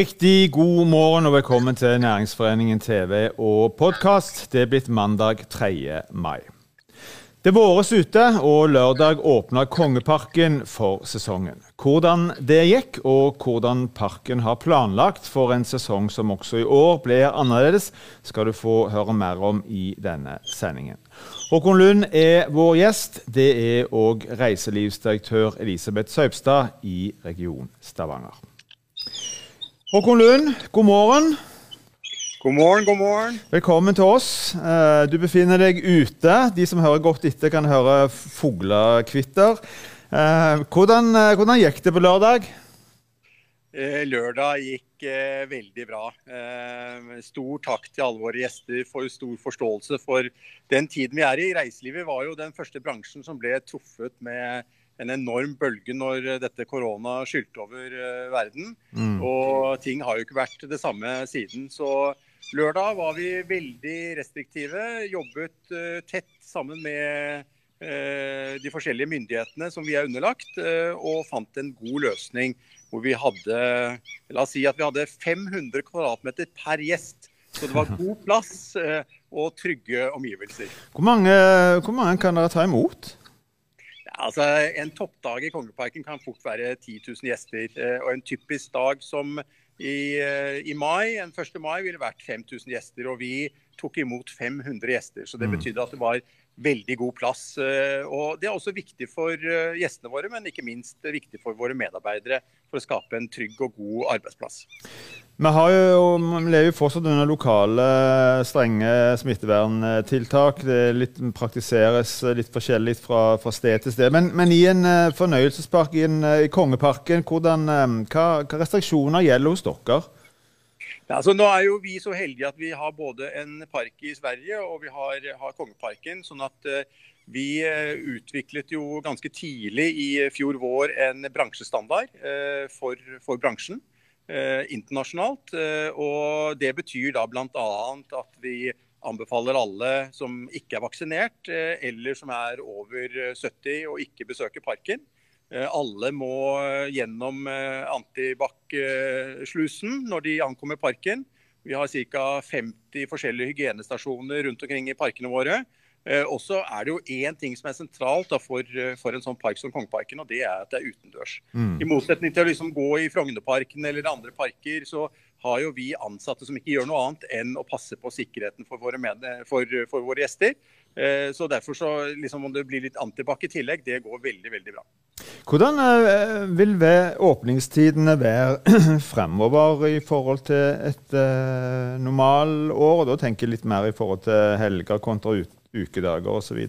Riktig god morgen og velkommen til Næringsforeningen TV og podkast. Det er blitt mandag 3. mai. Det våres ute, og lørdag åpna Kongeparken for sesongen. Hvordan det gikk, og hvordan parken har planlagt for en sesong som også i år blir annerledes, skal du få høre mer om i denne sendingen. Håkon Lund er vår gjest. Det er òg reiselivsdirektør Elisabeth Saupstad i Region Stavanger. Håkon Lund, god morgen. God morgen, god morgen. Velkommen til oss. Eh, du befinner deg ute. De som hører godt etter, kan høre fuglekvitter. Eh, hvordan, eh, hvordan gikk det på lørdag? Lørdag gikk veldig bra. Stor takk til alle våre gjester for stor forståelse for den tiden vi er i. Reiselivet var jo den første bransjen som ble truffet med en enorm bølge når dette korona skylte over uh, verden. Mm. Og ting har jo ikke vært det samme siden. Så lørdag var vi veldig restriktive. Jobbet uh, tett sammen med de forskjellige myndighetene som vi er underlagt, og fant en god løsning hvor vi hadde La oss si at vi hadde 500 kvadratmeter per gjest. Så det var god plass og trygge omgivelser. Hvor mange, hvor mange kan dere ta imot? Altså, En toppdag i Kongeparken kan fort være 10 000 gjester. Eh, og en typisk dag som i, eh, i mai, en 1. mai ville vært 5000 gjester. Og vi tok imot 500 gjester. Så det mm. betydde at det var veldig god plass. Eh, og Det er også viktig for gjestene våre, men ikke minst viktig for våre medarbeidere. For å skape en trygg og god arbeidsplass. Vi, har jo, vi lever jo fortsatt under lokale, strenge smitteverntiltak. Det litt, praktiseres litt forskjellig fra, fra sted til sted. Men, men i en fornøyelsespark i, en, i Kongeparken, hvordan, hva, hva, restriksjoner gjelder hos dere? Ja, altså, nå er jo vi så heldige at vi har både en park i Sverige og vi har, har Kongeparken. sånn at uh, vi utviklet jo ganske tidlig i fjor vår en bransjestandard for, for bransjen. uh, internasjonalt. Eh, og Det betyr da bl.a. at vi anbefaler alle som ikke er vaksinert eh, eller som er over 70 og ikke besøker parken. Alle må gjennom antibac-slusen når de ankommer parken. Vi har ca. 50 forskjellige hygienestasjoner rundt omkring i parkene våre. Eh, og så er det jo én ting som er sentralt for, eh, for, en sånn park som Kongeparken, og det er at det er utendørs. Mm. I motsetning til å liksom gå i Frognerparken eller andre parker, så har jo vi ansatte som ikke gjør noe annet enn å passe på sikkerheten for våre, med, for, for våre gjester. Eh, så derfor så liksom om det blir litt antibac i tillegg, det går veldig, veldig bra. Hvordan eh, vil åpningstidene være fremover i forhold til et uh, normalår? Da tenker jeg litt mer i forhold til helger kontra ukedager osv.?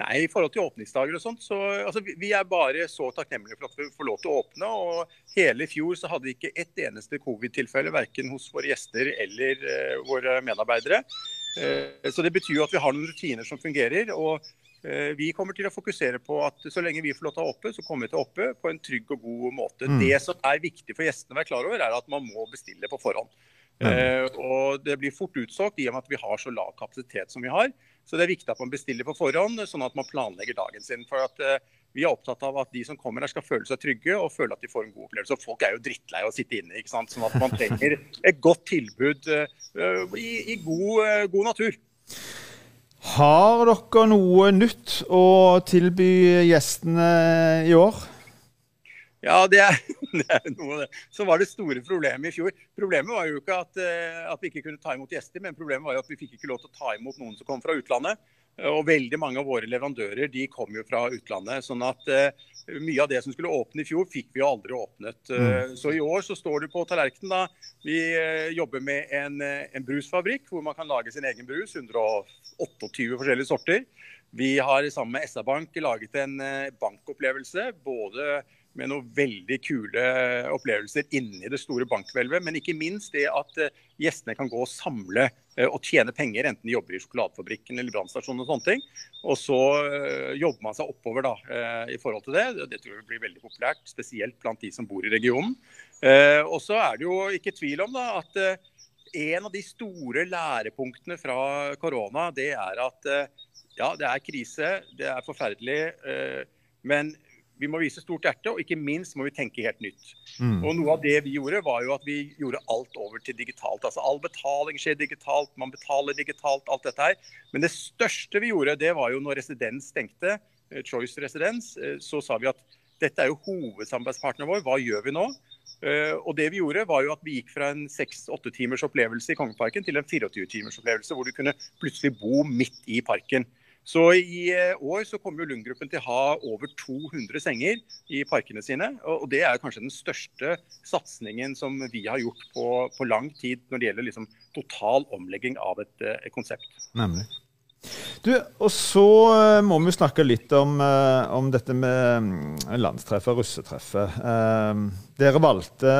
Nei, I forhold til åpningsdager og sånt, så altså, vi er bare så takknemlige for at vi får lov til å åpne. og Hele i fjor så hadde vi ikke ett eneste covid-tilfelle, verken hos våre gjester eller uh, våre medarbeidere. Uh, så Det betyr jo at vi har noen rutiner som fungerer. og uh, Vi kommer til å fokusere på at så lenge vi får lov til å oppe, så kommer vi til å oppe på en trygg og god måte. Mm. Det som er viktig for gjestene å være klar over, er at man må bestille på forhånd. Uh, og Det blir fort utsolgt i og med at vi har så lav kapasitet som vi har. Så det er viktig at man bestiller på forhånd, sånn at man planlegger dagen sin. For at uh, Vi er opptatt av at de som kommer her skal føle seg trygge og føle at de får en god opplevelse. Og Folk er jo drittlei av å sitte inne. ikke sant? Sånn at man trenger et godt tilbud uh, i, i god, god natur. Har dere noe nytt å tilby gjestene i år? Ja, det er, det er noe det. Så var det store problemet i fjor. Problemet var jo ikke at, eh, at, vi ikke kunne ta imot gjester, men problemet var jo at vi fikk ikke lov til å ta imot noen som kom fra utlandet. Og veldig mange av våre leverandører de kom jo fra utlandet. sånn at uh, mye av det som skulle åpne i fjor, fikk vi jo aldri åpnet. Uh, så i år så står det på tallerkenen da. Vi uh, jobber med en, en, brusfabrikk hvor man kan lage sin egen brus. 128 forskjellige sorter. Vi har sammen med SR-Bank laget en bankopplevelse. både med noen veldig kule opplevelser inni det store bankhvelvet. Men ikke minst det at eh, gjestene kan gå og samle eh, og tjene penger, enten de jobber i sjokoladefabrikken eller brannstasjonen og sånne ting. Og så eh, jobber man seg oppover da, i forhold til det. Det tror jeg blir veldig populært, spesielt blant de som bor i regionen. Og så er det jo ikke tvil om da, at en av de store lærepunktene fra korona, det er at ja, det er krise, det er forferdelig. Men Vi må vise stort hjerte, og ikke minst må vi tenke helt nytt. Mm. Og Noe av det vi gjorde, var jo at vi gjorde alt over til digitalt. Altså All betaling skjer digitalt, man betaler digitalt, alt dette her. Men det største vi gjorde, det var jo når Residens stengte, eh, Choice Residens, eh, så sa vi at dette er jo hovedsamarbeidspartneren vår, hva gjør vi nå? Uh, og det Vi gjorde var jo at vi gikk fra en 6-8 timers opplevelse i Kongeparken til en 24 timers opplevelse, hvor du kunne plutselig bo midt i parken. Så i eh, år så kommer jo Lund-gruppen til å ha over 200 senger i parkene sine. Og det er kanskje den største satsingen som vi har gjort på, på lang tid når det gjelder liksom total omlegging av et, eh, et konsept. Nemlig. Du, og så eh, må vi snakke litt om, eh, om dette med mm, landstreffet, russetreffet. Eh, dere valgte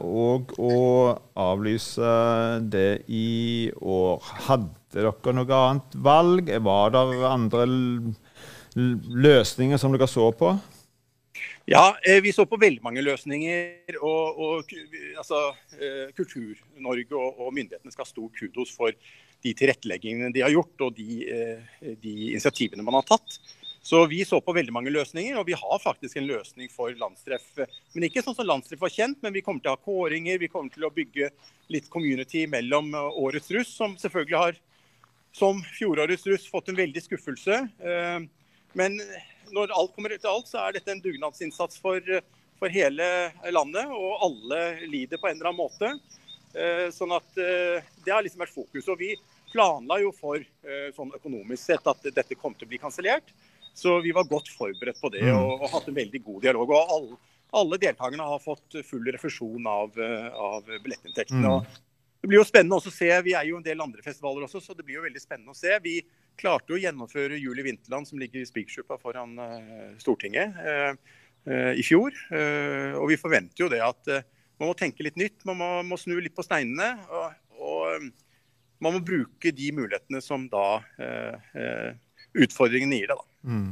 òg å avlyse det i år. Hadde dere noe annet valg? Var det andre løsninger som dere så på? Ja, vi så på veldig mange løsninger. og, og altså, Kultur-Norge og, og myndighetene skal ha stor kudos for de tilretteleggingene de har gjort og de, eh, de, initiativene man har tatt. Så Vi så på veldig mange løsninger, og vi har faktisk en løsning for landstreff. Men ikke sånn som landstreff var kjent, men vi kommer til å ha kåringer. Vi kommer til å bygge litt community mellom årets russ, som selvfølgelig har, som fjorårets russ, fått en veldig skuffelse. Eh, men når alt kommer til alt, så er dette en dugnadsinnsats for, for hele landet, og alle lider på en eller annen måte. Eh, sånn at Det har liksom vært fokus. og vi planla jo for eh, sånn økonomisk sett at dette kom til å bli kansellert. Så vi var godt forberedt på det mm. og, og hatt en veldig god dialog. og alle, alle deltakerne har fått full refusjon av, eh, av billettinntektene. Mm. Det blir jo spennende å se, Vi er jo en del andre festivaler også, så det blir jo veldig spennende å se. Vi klarte å gjennomføre Juli Vinterland, som ligger i Spikersuppa foran uh, Stortinget, uh, uh, i fjor. og vi forventer jo det at man må tenke litt nytt. Man må, må snu litt på steinene. og, og man må bruke de mulighetene som da utfordringen eh gir deg, da. Mm.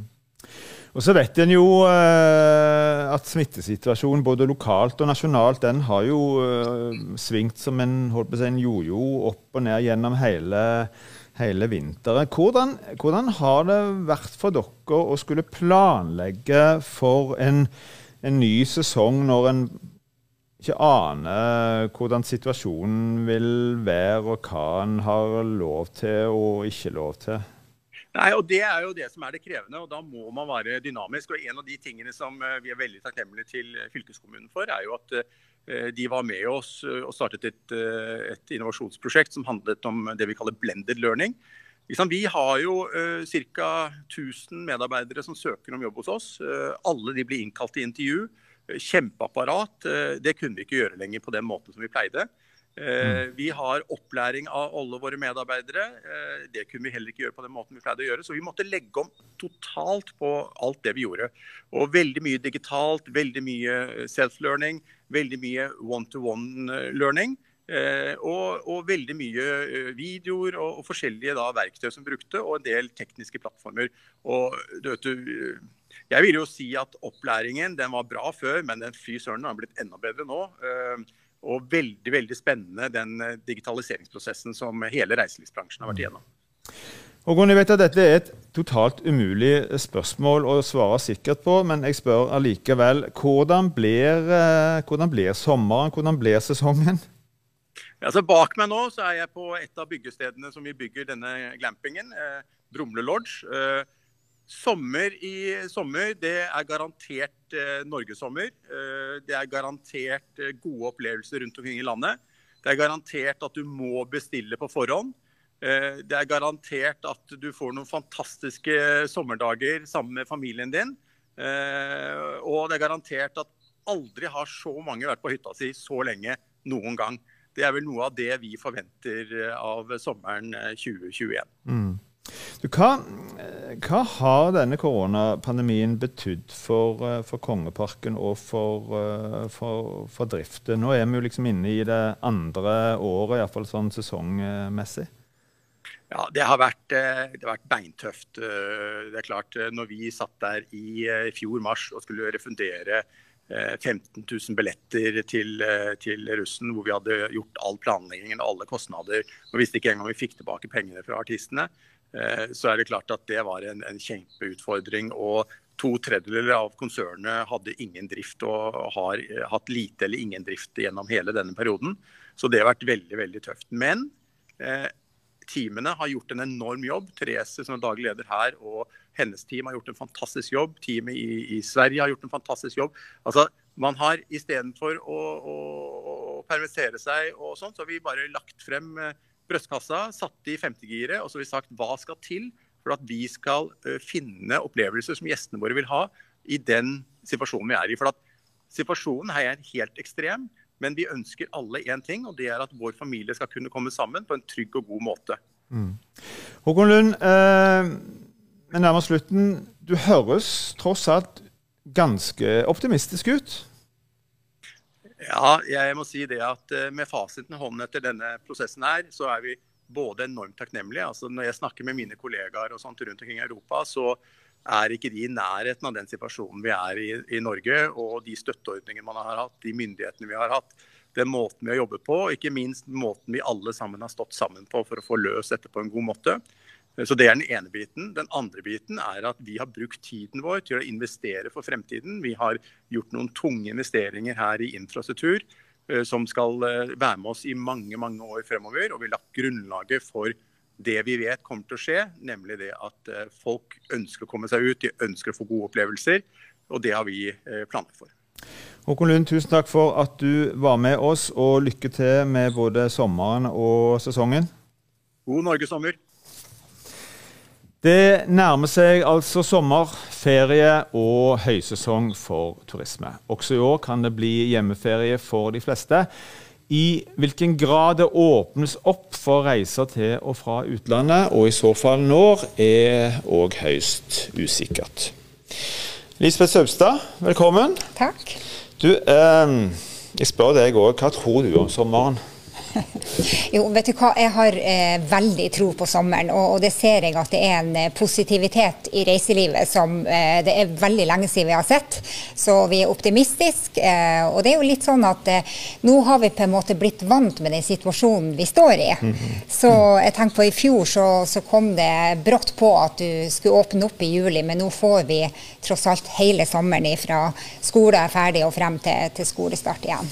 Og så vet en jo eh, at smittesituasjonen både lokalt og nasjonalt den har jo eh, svingt som en, holdt på å si, en jojo opp og ned gjennom hele, hele vinteren. Hvordan, hvordan, har det vært for dere å skulle planlegge for en, en ny sesong når en ikke aner hvordan situasjonen vil være, og hva en har lov til og ikke lov til. Nei, og Det er jo det som er det krevende, og da må man være dynamisk. og En av de tingene som eh, vi er veldig takknemlige til fylkeskommunen for, er jo at eh, de var med oss eh, og startet et, et innovasjonsprosjekt som handlet om det vi kaller blended learning. Vi har jo ca. 1000 medarbeidere som søker om jobb hos oss. Alle de blir innkalt til intervju kjempeapparat. Eh, det kunne vi ikke gjøre lenger på den måten som vi pleide. Eh, mm. Vi har opplæring av alle våre medarbeidere. Eh, det kunne vi heller ikke gjøre på den måten vi pleide å gjøre. Så vi måtte legge om totalt på alt det vi gjorde. Og veldig mye digitalt, veldig mye self-learning, veldig mye one-to-one-learning. Og, og, veldig mye videoer og, og forskjellige da, verktøy som brukte, og en del tekniske plattformer. Og du vet, du, jeg vil jo si at opplæringen den var bra før, men den fy søren har blitt enda bedre nå. Eh, og veldig veldig spennende den eh, digitaliseringsprosessen som hele reiselivsbransjen har vært igjennom. Og jeg vet at Dette er et totalt umulig spørsmål å svare sikkert på, men jeg spør allikevel. Hvordan blir, eh, hvordan blir sommeren? Hvordan blir sesongen? Altså Bak meg nå så er jeg på et av byggestedene som vi bygger denne glampingen, eh, Brumle Lodge. Eh, Sommer i sommer, det er garantert eh, norgessommer. Eh, det er garantert eh, gode opplevelser rundt omkring i landet. Det er garantert at du må bestille på forhånd. Eh, det er garantert at du får noen fantastiske sommerdager sammen med familien din. Eh, og det er garantert at aldri har så mange vært på hytta si så lenge noen gang. Det er vel noe av det vi forventer eh, av sommeren 2021. Mm. Du, hva, hva, har denne koronapandemien betydd for, eh, for, Kongeparken og for, eh, for, for, driften? Nå er vi jo liksom inne i det andre året, iallfall sånn sesongmessig. Ja, det har, vært, eh, det har vært beintøft. Det er klart, når vi satt der i fjor mars og skulle refundere 15 000 billetter til, til, russen, hvor vi hadde gjort all planleggingen og alle kostnader, og visste ikke engang om vi fikk tilbake pengene fra artistene, så er det klart at det var en, en kjempeutfordring. Og to tredjedeler av konsernet hadde ingen drift og har hatt lite eller ingen drift gjennom hele denne perioden. Så det har vært veldig veldig tøft. Men eh, teamene har gjort en enorm jobb. Therese som er daglig leder her og hennes team har gjort en fantastisk jobb. Teamet i, i Sverige har gjort en fantastisk jobb. Altså, man har istedenfor å, å, å permittere seg og sånt, så har vi bare lagt frem eh, brystkassa, satt i femtegiret og så har vi sagt hva skal til for at vi skal uh, finne opplevelser som gjestene våre vil ha i den situasjonen vi er i. For at situasjonen her er helt ekstrem. Men vi ønsker alle én ting, og det er at vår familie skal kunne komme sammen på en trygg og god måte. Mm. Håkon Lund, eh, nærmer slutten. Du høres tross alt ganske optimistisk ut? Ja, jeg må si det at eh, med fasiten i hånden etter denne prosessen her, så er vi både enormt takknemlige. Altså når jeg snakker med mine kollegaer og sånt rundt omkring i Europa, så er ikke de i nærheten av den situasjonen vi er i i Norge, og de støtteordningene man har hatt, de myndighetene vi har hatt, den måten vi har jobbet på, og ikke minst måten vi alle sammen har stått sammen på for å få løst dette på en god måte. Så Det er den ene biten. Den andre biten er at vi har brukt tiden vår til å investere for fremtiden. Vi har gjort noen tunge investeringer her i infrastruktur eh, som skal eh, være med oss i mange mange år fremover. Og vi har lagt grunnlaget for det vi vet kommer til å skje, nemlig det at eh, folk ønsker å komme seg ut, de ønsker å få gode opplevelser. Og det har vi eh, planlagt for. Håkon Lund, tusen takk for at du var med oss, og lykke til med både sommeren og sesongen. God norgesommer. Det nærmer seg altså sommer, ferie og høysesong for turisme. Også i år kan det bli hjemmeferie for de fleste. I hvilken grad det åpnes opp for reiser til og fra utlandet, og i så fall når, er òg høyst usikkert. Lisbeth Saupstad, velkommen. Takk. Du, eh, jeg spør deg òg, hva tror du om sommeren? Jo, vet du hva. Jeg har eh, veldig tro på sommeren, og, og, det ser jeg at det er en eh, positivitet i reiselivet som eh, det er veldig lenge siden vi har sett. Så vi er optimistiske. Eh, og det er jo litt sånn at eh, nå har vi på en måte blitt vant med den situasjonen vi står i. Mm -hmm. Så jeg tenker på i fjor så, så, kom det brått på at du skulle åpne opp i juli, men nå får vi tross alt hele sommeren fra skolen er ferdig og frem til, til skolestart igjen.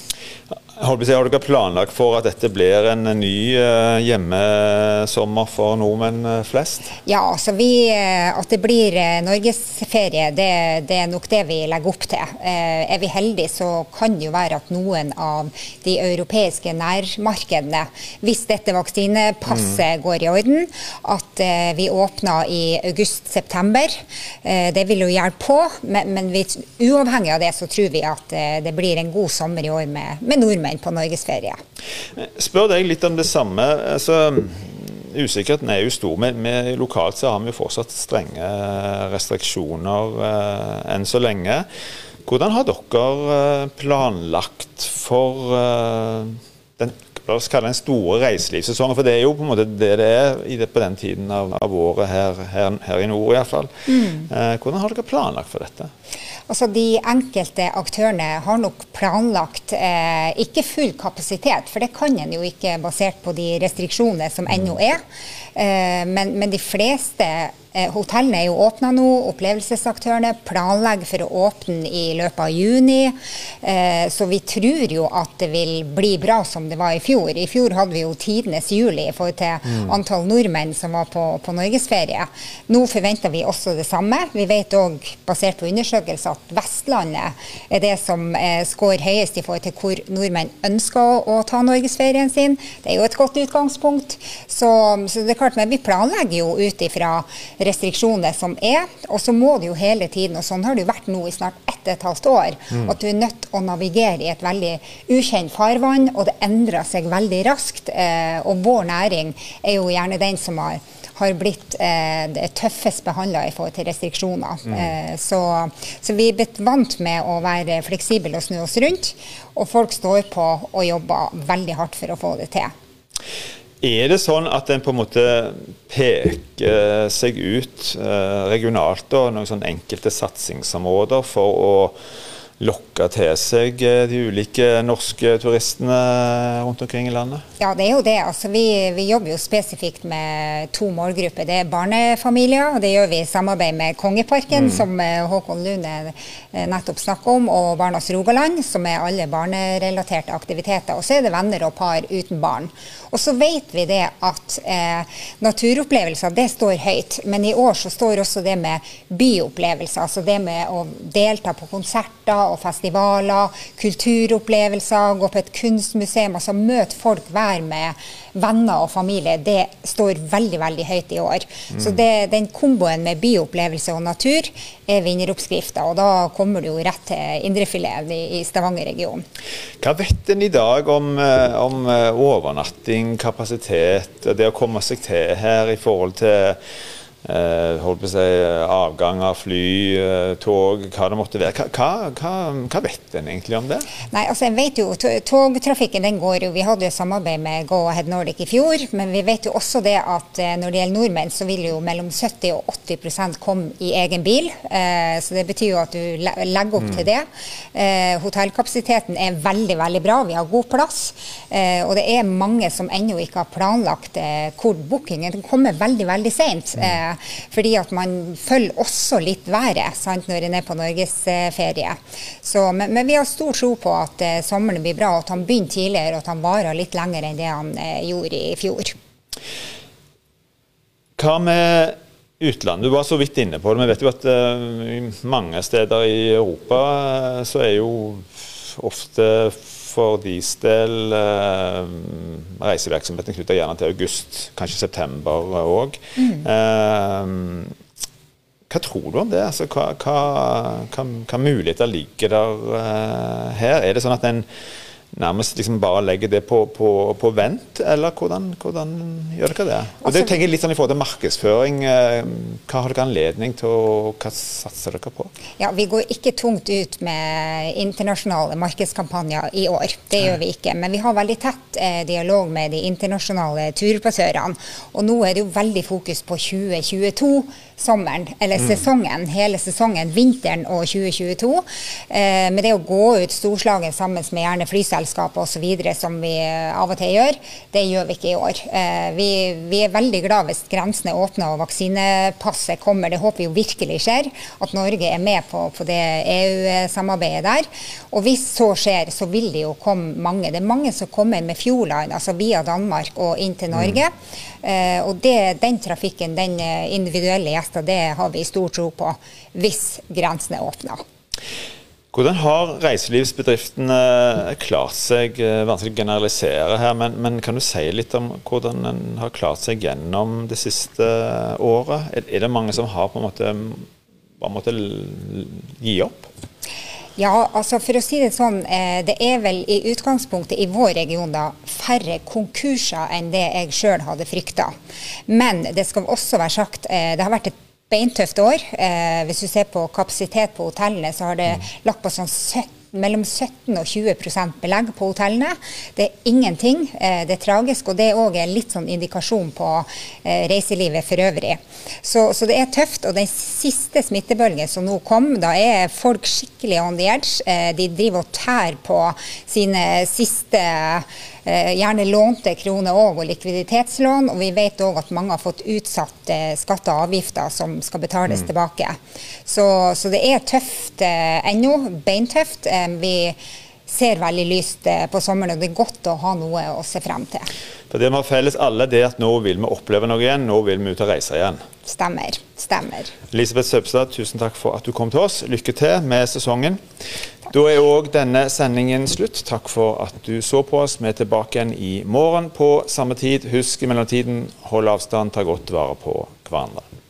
Har dere planlagt for at dette blir en ny eh, hjemmesommer for nordmenn eh, flest? Ja, altså vi, eh, at det blir norgesferie, det, det, er nok det vi legger opp til. Er vi heldige, så kan det jo være at noen av de europeiske nærmarkedene, hvis dette vaksinepasset mm. går i orden, at vi åpner i august-september. Det vil jo hjelpe på, men, men vi, uavhengig av det så tror vi at det blir en god sommer i år med, med nordmenn nordmenn på norgesferie. Spør deg litt om det samme. Altså, usikkerheten er jo stor. Men med, lokalt så har vi jo fortsatt strenge restriksjoner eh, enn så lenge. Hvordan har dere eh, planlagt for eh, den la oss kalle den store reiselivssesongen, for det er jo på en måte det det er på den tiden av, av året her, her, her, i nord iallfall. Mm. Eh, hvordan har dere planlagt for dette? Altså De enkelte aktørene har nok planlagt eh, ikke full kapasitet, for det kan en jo ikke basert på de restriksjonene som ennå er. Eh, men, men de fleste hotellene er jo åpna nå, opplevelsesaktørene planlegger for å åpne i løpet av juni. Eh, så vi tror jo at det vil bli bra som det var i fjor. I fjor hadde vi jo tidenes juli i forhold til mm. antall nordmenn som var på, på norgesferie. Nå forventer vi også det samme. Vi vet òg, basert på undersøkelser, at Vestlandet er det som eh, scorer høyest i forhold til hvor nordmenn ønsker å, å ta norgesferien sin. Det er jo et godt utgangspunkt. Så, så det er klart, men vi planlegger jo ut ifra restriksjoner som er. Og så må du jo hele tiden, og sånn har det jo vært nå i snart ett og et halvt år, mm. at du er nødt å navigere i et veldig ukjent farvann, og det endrer seg veldig raskt. Eh, og vår næring er jo gjerne den som har har blitt eh, tøffest behandla i forhold til restriksjoner. Mm. Eh, så, så, vi er blitt vant med å være fleksible og snu oss rundt. Og folk står på og jobber veldig hardt for å få det til. Er det sånn at en på en måte peker seg ut eh, regionalt, og noen sånn enkelte satsingsområder for å lokke til seg eh, de ulike norske turistene rundt omkring i landet? Ja, det er jo det. Altså, vi, vi, jobber jo spesifikt med to målgrupper. Det er barnefamilier, og det gjør vi i samarbeid med Kongeparken, mm. som eh, Håkon Lune eh, nettopp snakka om, og Barnas Rogaland, som er alle barnerelaterte aktiviteter. Og så er det venner og par uten barn. Og så vet vi det at eh, naturopplevelser det står høyt, men i år så står også det med byopplevelser. Altså det med å delta på konserter og festivaler, kulturopplevelser, gå på et kunstmuseum. altså Møte folk, være med venner og familie. Det står veldig veldig høyt i år. Mm. Så det, den komboen med byopplevelse og natur er vinneroppskrifta. Og da kommer du jo rett til indrefileten i, i Stavanger-regionen. Hva vet en i dag om, eh, om eh, overnatting, kapasitet, det å komme seg til her i forhold til holdt på å si, avganger, fly, eh, tog, hva det måtte være. Hva, hva, hva vet en egentlig om det? Nei, altså jeg vet jo, Togtrafikken den går jo, vi hadde jo samarbeid med Go Ahead Nordic i fjor, men vi vet jo også det at eh, når det gjelder nordmenn, så vil jo mellom 70 og 80% komme i egen bil. Eh, så det betyr jo at du legger opp mm. til det. Eh, hotellkapasiteten er veldig, veldig bra, vi har god plass. Eh, og det er mange som ennå ikke har planlagt hvor bookingen kommer veldig, veldig sent. Mm. Fordi at man følger også litt været sant, når en er på norgesferie. Men, men, vi har stor tro på at eh, sommeren blir bra, at han begynner tidligere og at han varer litt lenger enn det han eh, gjorde i fjor. Hva med utlandet? Du var så vidt inne på det. Vi vet jo at uh, mange steder i Europa så er jo ofte for deres del eh, reisevirksomheten knytta gjerne til august, kanskje september òg. Mm. Eh, hva tror du om det? Altså, hva, hva, hva, hva, muligheter ligger der eh, her? Er det sånn at en nærmest liksom bare legger det på, på, på vent, eller hvordan, hvordan, gjør dere det? Og det altså- tenker jeg litt sånn i forhold til markedsføring. Eh, hva har dere anledning til, og hva satser dere på? Ja, Vi går ikke tungt ut med internasjonale markedskampanjer i år. Det gjør vi ikke. Men vi har veldig tett eh, dialog med de internasjonale turoperatørene. Og nå er det jo veldig fokus på 2022 sommeren, eller mm. sesongen, hele sesongen, vinteren og 2022. Eh, med det å gå ut storslagen sammen med gjerne flyselskap osv. som vi av og til gjør, det gjør vi ikke i år. Eh, vi, vi, er veldig glad hvis grensene åpner og vaksinepasset kommer. Det håper vi jo virkelig skjer, at Norge er med på, på det EU-samarbeidet der. Og hvis så skjer, så vil det jo komme mange. Det er mange som kommer med Fjordline, altså via Danmark og inn til Norge. Mm. Og det, den trafikken, den eh, individuelle gjester, det har vi stor tro på hvis grensene åpner. Hvordan har reiselivsbedriftene klart seg, eh, vanskelig å generalisere her, men, men, kan du si litt om hvordan en har klart seg gjennom det siste året? Er, det mange som har på en måte bare måttet gi opp? Ja, altså for å si det sånn, eh, det er vel i utgangspunktet i vår region da færre konkurser enn det jeg sjøl hadde frykta. Men det skal også være sagt, eh, det har vært et beintøft år. Eh, hvis du ser på kapasitet på hotellene, så har det lagt på sånn 70 mellom 17 og 20% belegg på hotellene. Det er ingenting. Eh, det er tragisk, og det er òg en litt sånn indikasjon på eh, reiselivet for øvrig. Så, så, det er tøft. Og den siste smittebølgen som nå kom, da er folk skikkelig on the edge. Eh, de driver og tær på sine siste gjerne lånte kroner òg, og likviditetslån. Og vi vet òg at mange har fått utsatt eh, skatter og avgifter som skal betales mm. tilbake. Så, så, det er tøft eh, ennå. Beintøft. vi ser veldig lyst på sommeren, og det er godt å ha noe å se frem til. For Det vi har felles alle, det er at nå vil vi oppleve noe igjen. Nå vil vi ut og reise igjen. Stemmer. Stemmer. Elisabeth Søbstad, tusen takk for at du kom til oss. Lykke til med sesongen. Da er òg denne sendingen slutt. Takk for at du så på oss. Vi er tilbake igjen i morgen på samme tid. Husk i mellomtiden, hold avstand, ta godt vare på hverandre.